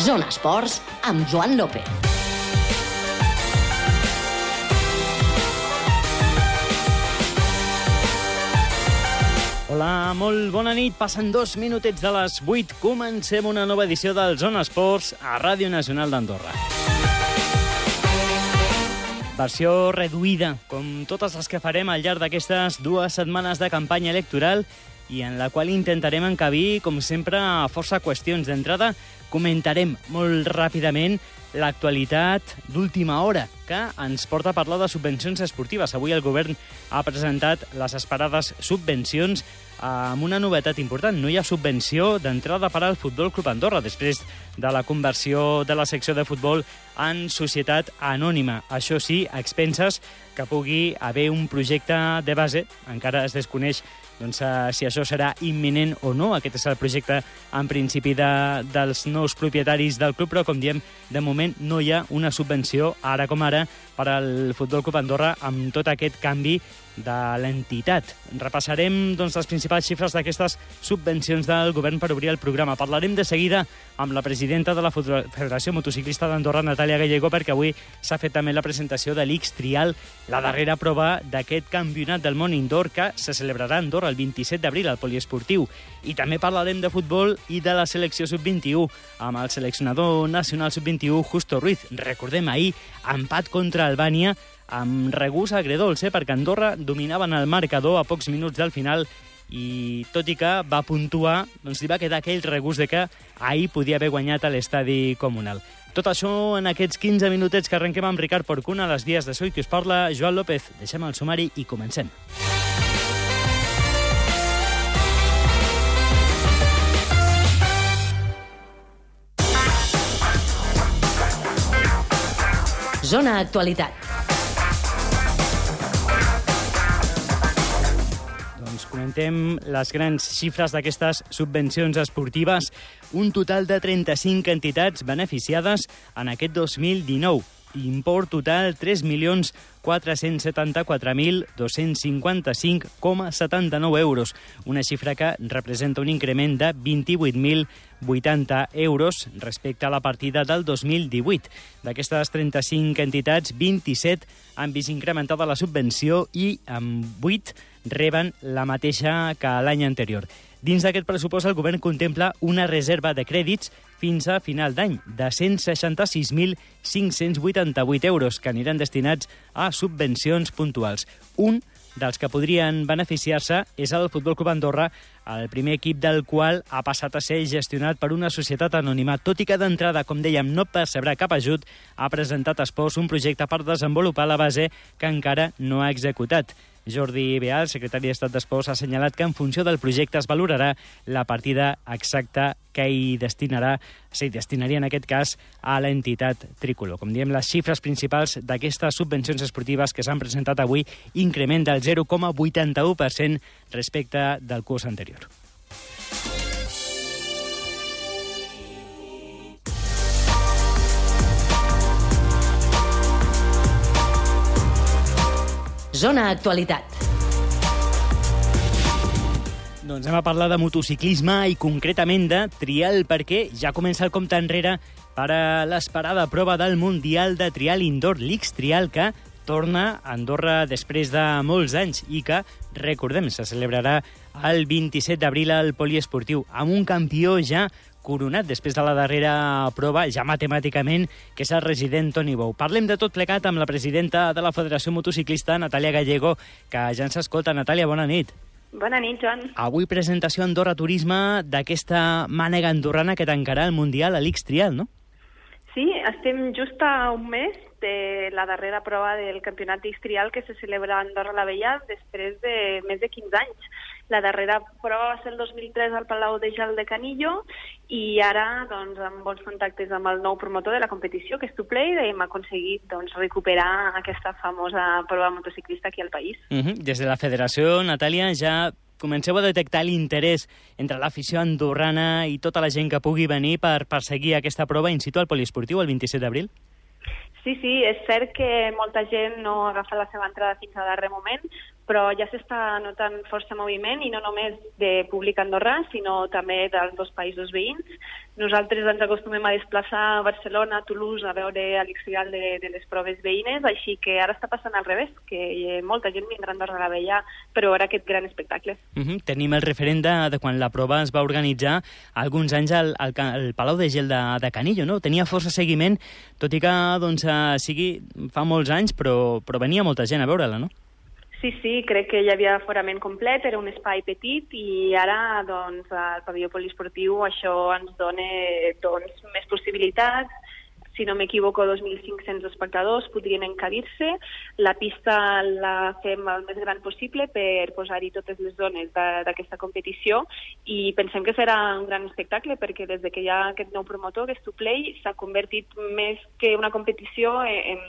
Zona Esports amb Joan López. Hola, molt bona nit. Passen dos minutets de les 8. Comencem una nova edició del Zona Esports a Ràdio Nacional d'Andorra. Versió reduïda, com totes les que farem al llarg d'aquestes dues setmanes de campanya electoral i en la qual intentarem encabir, com sempre, força qüestions d'entrada. Comentarem molt ràpidament l'actualitat d'última hora, que ens porta a parlar de subvencions esportives. Avui el govern ha presentat les esperades subvencions amb una novetat important. No hi ha subvenció d'entrada per al Futbol Club Andorra després de la conversió de la secció de futbol en societat anònima. Això sí, a expenses que pugui haver un projecte de base. Encara es desconeix doncs, uh, si això serà imminent o no. Aquest és el projecte, en principi, de, dels nous propietaris del club, però, com diem, de moment no hi ha una subvenció, ara com ara, per al Futbol Club Andorra amb tot aquest canvi de l'entitat. Repassarem doncs, les principals xifres d'aquestes subvencions del govern per obrir el programa. Parlarem de seguida amb la presidenta de la Federació Motociclista d'Andorra, Natàlia Gallego, perquè avui s'ha fet també la presentació de l'X Trial, la darrera prova d'aquest campionat del món indoor que se celebrarà a Andorra el 27 d'abril al poliesportiu. I també parlarem de futbol i de la selecció sub-21 amb el seleccionador nacional sub-21 Justo Ruiz. Recordem ahir, empat contra Albània amb regús agredolç, eh, perquè Andorra dominaven el marcador a pocs minuts del final i tot i que va puntuar, doncs li va quedar aquell regús de que ahir podia haver guanyat a l'estadi comunal. Tot això en aquests 15 minutets que arrenquem amb Ricard Porcuna, a les dies de Soy, que us parla Joan López. Deixem el sumari i comencem. Zona Actualitat. Comentem les grans xifres d'aquestes subvencions esportives. Un total de 35 entitats beneficiades en aquest 2019. Import total 3.474.255,79 euros, una xifra que representa un increment de 28.080 euros respecte a la partida del 2018. D'aquestes 35 entitats, 27 han vist incrementada la subvenció i amb 8 reben la mateixa que l'any anterior. Dins d'aquest pressupost, el govern contempla una reserva de crèdits fins a final d'any de 166.588 euros que aniran destinats a subvencions puntuals. Un dels que podrien beneficiar-se és el Futbol Club Andorra, el primer equip del qual ha passat a ser gestionat per una societat anònima, tot i que d'entrada, com dèiem, no percebrà cap ajut, ha presentat a Espòs un projecte per desenvolupar la base que encara no ha executat. Jordi Beal, secretari d'Estat d'Esports, ha assenyalat que en funció del projecte es valorarà la partida exacta que hi destinarà, sí, destinaria en aquest cas a l'entitat tricolor. Com diem, les xifres principals d'aquestes subvencions esportives que s'han presentat avui increment del 0,81% respecte del curs anterior. Zona Actualitat. Doncs anem a parlar de motociclisme i concretament de trial, perquè ja comença el compte enrere per a l'esperada prova del Mundial de Trial Indoor, l'X Trial, que torna a Andorra després de molts anys i que, recordem, se celebrarà el 27 d'abril al poliesportiu, amb un campió ja coronat després de la darrera prova, ja matemàticament, que és el resident Toni Bou. Parlem de tot plegat amb la presidenta de la Federació Motociclista, Natàlia Gallego, que ja ens escolta. Natàlia, bona nit. Bona nit, Joan. Avui presentació Andorra Turisme d'aquesta mànega andorrana que tancarà el Mundial a l'X Trial, no? Sí, estem just a un mes de la darrera prova del Campionat d'X Trial que se celebra a Andorra la Vella després de més de 15 anys. La darrera prova va ser el 2003 al Palau de Gel de Canillo i ara, doncs, amb bons contactes amb el nou promotor de la competició, que és Tuplay, hem aconseguit doncs, recuperar aquesta famosa prova motociclista aquí al país. Uh -huh. Des de la federació, Natàlia, ja comenceu a detectar l'interès entre l'afició andorrana i tota la gent que pugui venir per perseguir aquesta prova in situ al poliesportiu el 27 d'abril? Sí, sí, és cert que molta gent no agafa la seva entrada fins a darrer moment, però ja s'està notant força moviment i no només de públic andorrà, sinó també dels dos països veïns. Nosaltres ens acostumem a desplaçar a Barcelona, a Toulouse, a veure l'historial de, de les proves veïnes, així que ara està passant al revés, que molta gent vindrà a Andorra a la Vella per veure aquest gran espectacle. Uh -huh. Tenim el referent de, de quan la prova es va organitzar alguns anys al, al, al Palau de Gel de, de Canillo, no? Tenia força seguiment, tot i que doncs, eh, sigui fa molts anys, però, però venia molta gent a veure-la, no? Sí, sí, crec que hi havia aforament complet, era un espai petit i ara doncs, al pavelló poliesportiu això ens dona doncs, més possibilitats, si no m'equivoco, 2.500 espectadors podrien encabir-se. La pista la fem el més gran possible per posar-hi totes les zones d'aquesta competició i pensem que serà un gran espectacle perquè des de que hi ha aquest nou promotor, aquest Play, s'ha convertit més que una competició en,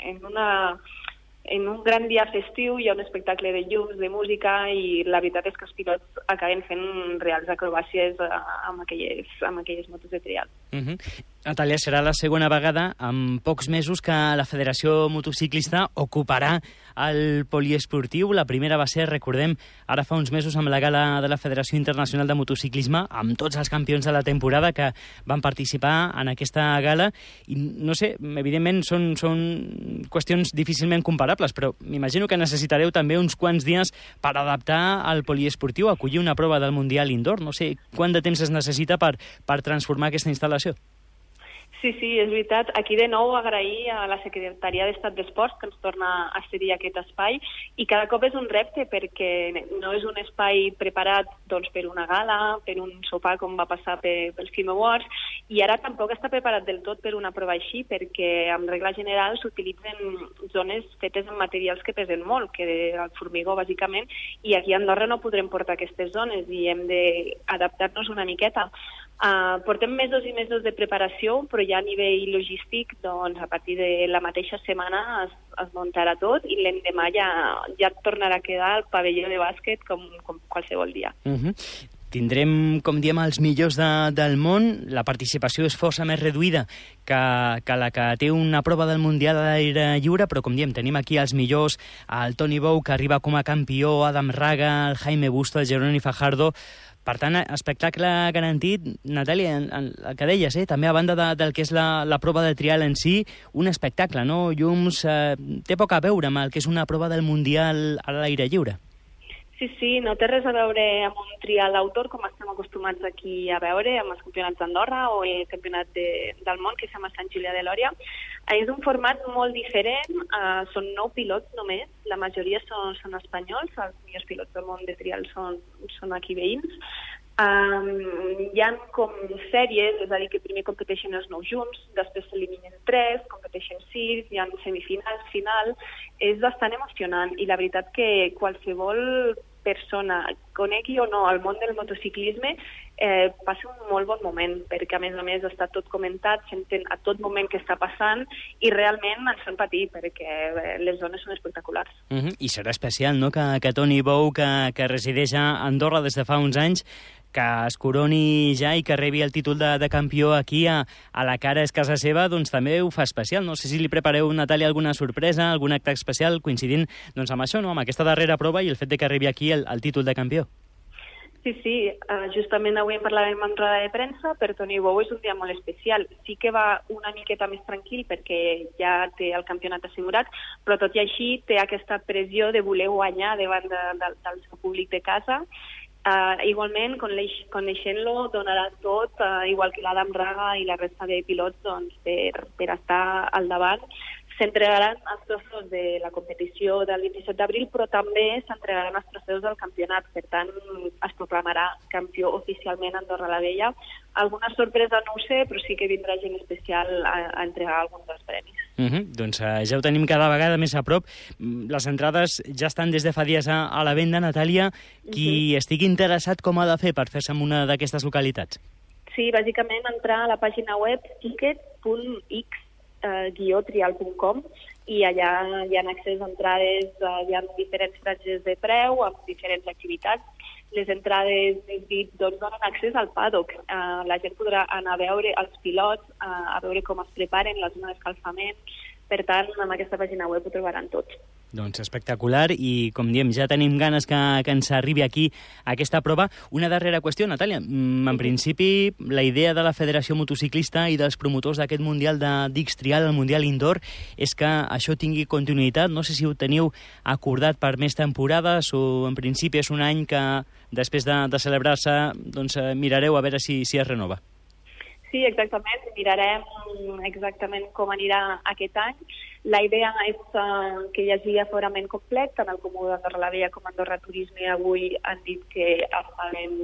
en una en un gran dia festiu hi ha un espectacle de llums, de música i la veritat és que els pilots acaben fent reals acrobàcies eh, amb aquelles, amb aquelles motos de trial. Uh mhm. -huh. Natàlia, serà la segona vegada en pocs mesos que la Federació Motociclista ocuparà el poliesportiu. La primera va ser, recordem, ara fa uns mesos amb la gala de la Federació Internacional de Motociclisme, amb tots els campions de la temporada que van participar en aquesta gala. I no sé, evidentment són, són qüestions difícilment comparables, però m'imagino que necessitareu també uns quants dies per adaptar el poliesportiu, acollir una prova del Mundial Indoor. No sé quant de temps es necessita per, per transformar aquesta instal·lació. Sí, sí, és veritat. Aquí de nou agrair a la Secretaria d'Estat d'Esports que ens torna a cedir aquest espai i cada cop és un repte perquè no és un espai preparat doncs, per una gala, per un sopar com va passar per, pels Film Awards i ara tampoc està preparat del tot per una prova així perquè en regla general s'utilitzen zones fetes en materials que pesen molt, que el formigó bàsicament, i aquí a Andorra no podrem portar aquestes zones i hem d'adaptar-nos una miqueta. Uh, portem mesos i mesos de preparació, però ja a nivell logístic, doncs, a partir de la mateixa setmana es, es muntarà tot i l'endemà ja, ja tornarà a quedar el pavelló de bàsquet com, com qualsevol dia. Uh mhm. -huh. Tindrem, com diem, els millors de, del món. La participació és força més reduïda que, que la que té una prova del Mundial a l'aire lliure, però, com diem, tenim aquí els millors, el Toni Bou, que arriba com a campió, Adam Raga, el Jaime Busto, el Jerónimo Fajardo per tant, espectacle garantit, Natàlia, el que deies, eh? també a banda de, del que és la, la prova de trial en si, un espectacle, no? Llums eh, té poc a veure amb el que és una prova del Mundial a l'aire lliure. Sí, sí, no té res a veure amb un trial autor com estem acostumats aquí a veure amb els campionats d'Andorra o el campionat de, del món que s'ha Sant Julià de Lòria. És un format molt diferent, uh, són nou pilots només, la majoria són, són espanyols, els millors pilots del món de trial són, són aquí veïns. Um, hi ha com sèries, és a dir, que primer competeixen els nou junts, després s'eliminen tres, competeixen sis, hi ha semifinals, final... És bastant emocionant i la veritat que qualsevol persona conegui o no el món del motociclisme eh, passa un molt bon moment, perquè a més a més està tot comentat, s'entén a tot moment que està passant i realment ens fan patir perquè eh, les zones són espectaculars. Uh -huh. I serà especial, no?, que, que Toni Bou, que, que resideix a Andorra des de fa uns anys, que es coroni ja i que rebi el títol de, de campió aquí a, a la cara és casa seva, doncs també ho fa especial. No sé si li prepareu, Natàlia, alguna sorpresa, algun acte especial coincidint doncs, amb això, no? amb aquesta darrera prova i el fet de que rebi aquí el, el títol de campió. Sí, sí, uh, justament avui en parlàvem en roda de premsa, per Toni Bou és un dia molt especial. Sí que va una miqueta més tranquil perquè ja té el campionat assegurat, però tot i així té aquesta pressió de voler guanyar davant de, de, del seu públic de casa Uh, igualment, coneixent-lo, donarà tot, uh, igual que l'Adam Raga i la resta de pilots, doncs, per, per estar al davant s'entregaran els trofeus de la competició del 27 d'abril, però també s'entregaran els trofeus del campionat. Per tant, es proclamarà campió oficialment Andorra la Vella. Alguna sorpresa no ho sé, però sí que vindrà gent especial a, a entregar alguns dels premis. Uh -huh. Doncs uh, ja ho tenim cada vegada més a prop. Mm, les entrades ja estan des de fa dies a, a la venda, Natàlia. Qui uh -huh. estigui interessat, com ha de fer per fer-se en una d'aquestes localitats? Sí, bàsicament entrar a la pàgina web ticket.x eh, i allà hi ha accés a entrades, eh, hi ha diferents franges de preu amb diferents activitats. Les entrades, dit, doncs, donen accés al paddock. Eh, la gent podrà anar a veure els pilots, eh, a veure com es preparen, la zona d'escalfament. Per tant, en aquesta pàgina web ho trobaran tot. Doncs espectacular i, com diem, ja tenim ganes que, que ens arribi aquí aquesta prova. Una darrera qüestió, Natàlia. Mm, en principi, la idea de la Federació Motociclista i dels promotors d'aquest Mundial de Dix Trial, el Mundial Indoor, és que això tingui continuïtat. No sé si ho teniu acordat per més temporades o, en principi, és un any que, després de, de celebrar-se, doncs, eh, mirareu a veure si, si es renova. Sí, exactament. Mirarem exactament com anirà aquest any. La idea és uh, que hi hagi aforament complet, tant el Comú d'Andorra la Vella com Andorra Turisme avui han dit que estarem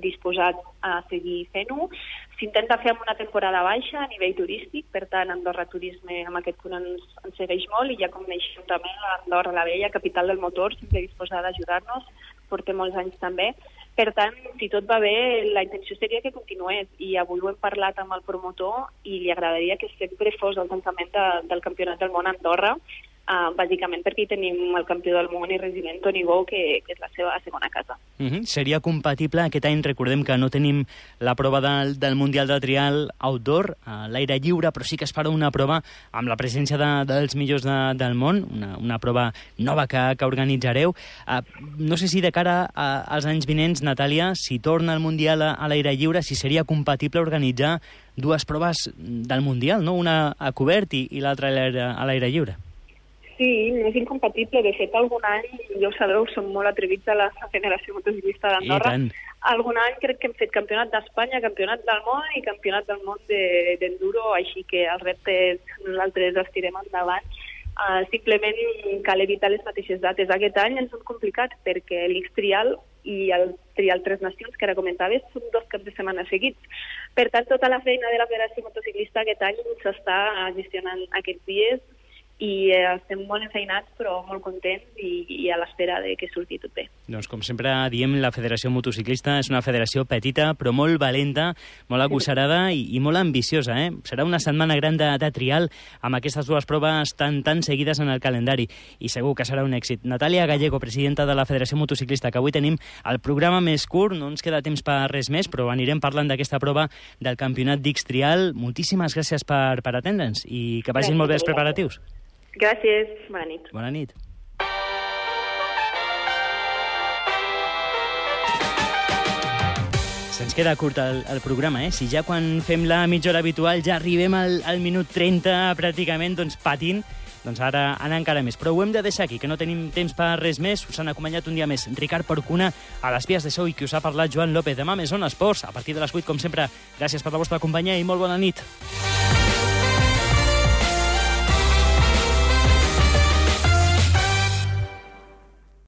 disposats a seguir fent-ho. S'intenta fer amb una temporada baixa a nivell turístic, per tant Andorra Turisme amb aquest punt ens, ens segueix molt i ja com coneixem també Andorra la Vella, capital del motor, sempre disposada a ajudar-nos, portem molts anys també, per tant, si tot va bé, la intenció seria que continués i avui ho hem parlat amb el promotor i li agradaria que sempre fos el tancament de, del Campionat del Món a Andorra uh, bàsicament perquè hi tenim el campió del món i resident Toni Gou, que, que és la seva segona casa. Uh -huh. Seria compatible aquest any, recordem que no tenim la prova del, del Mundial de Trial outdoor, a l'aire lliure, però sí que es farà una prova amb la presència de, dels millors de, del món, una, una prova nova que, que organitzareu. Uh, no sé si de cara a, als anys vinents, Natàlia, si torna el Mundial a, a l'aire lliure, si seria compatible organitzar dues proves del Mundial, no? una a cobert i, i l'altra a l'aire lliure. Sí, no és incompatible. De fet, algun any, ja ho sabeu, som molt atrevits a la Federació Motociclista d'Andorra. Algun any crec que hem fet campionat d'Espanya, campionat del món i campionat del món d'enduro, de, així que els reptes nosaltres els tirem endavant. Uh, simplement cal evitar les mateixes dates. Aquest any ens són complicats perquè l'X-Trial i el Trial Tres Nacions, que ara comentaves, són dos caps de setmana seguits. Per tant, tota la feina de la Federació Motociclista aquest any s'està gestionant aquests dies i eh, estem molt enfeinats però molt contents i, i a l'espera de que surti tot bé. Doncs com sempre diem, la Federació Motociclista és una federació petita però molt valenta, molt agosarada i, i molt ambiciosa. Eh? Serà una setmana gran de, de trial amb aquestes dues proves tan, tan seguides en el calendari i segur que serà un èxit. Natàlia Gallego, presidenta de la Federació Motociclista, que avui tenim el programa més curt, no ens queda temps per res més, però anirem parlant d'aquesta prova del campionat d'X Trial. Moltíssimes gràcies per, per atendre'ns i que vagin gràcies, molt bé els preparatius. Gràcies, bona nit. Bona nit. Se'ns queda curt el, el programa, eh? Si ja quan fem la mitja hora habitual ja arribem al, al minut 30 pràcticament, doncs patint, doncs ara anar encara més. Però ho hem de deixar aquí, que no tenim temps per res més. Us han acompanyat un dia més Ricard Porcuna a les vies de so i qui us ha parlat Joan López. Demà més on esports, a partir de les 8, com sempre. Gràcies per la vostra companyia i molt bona nit.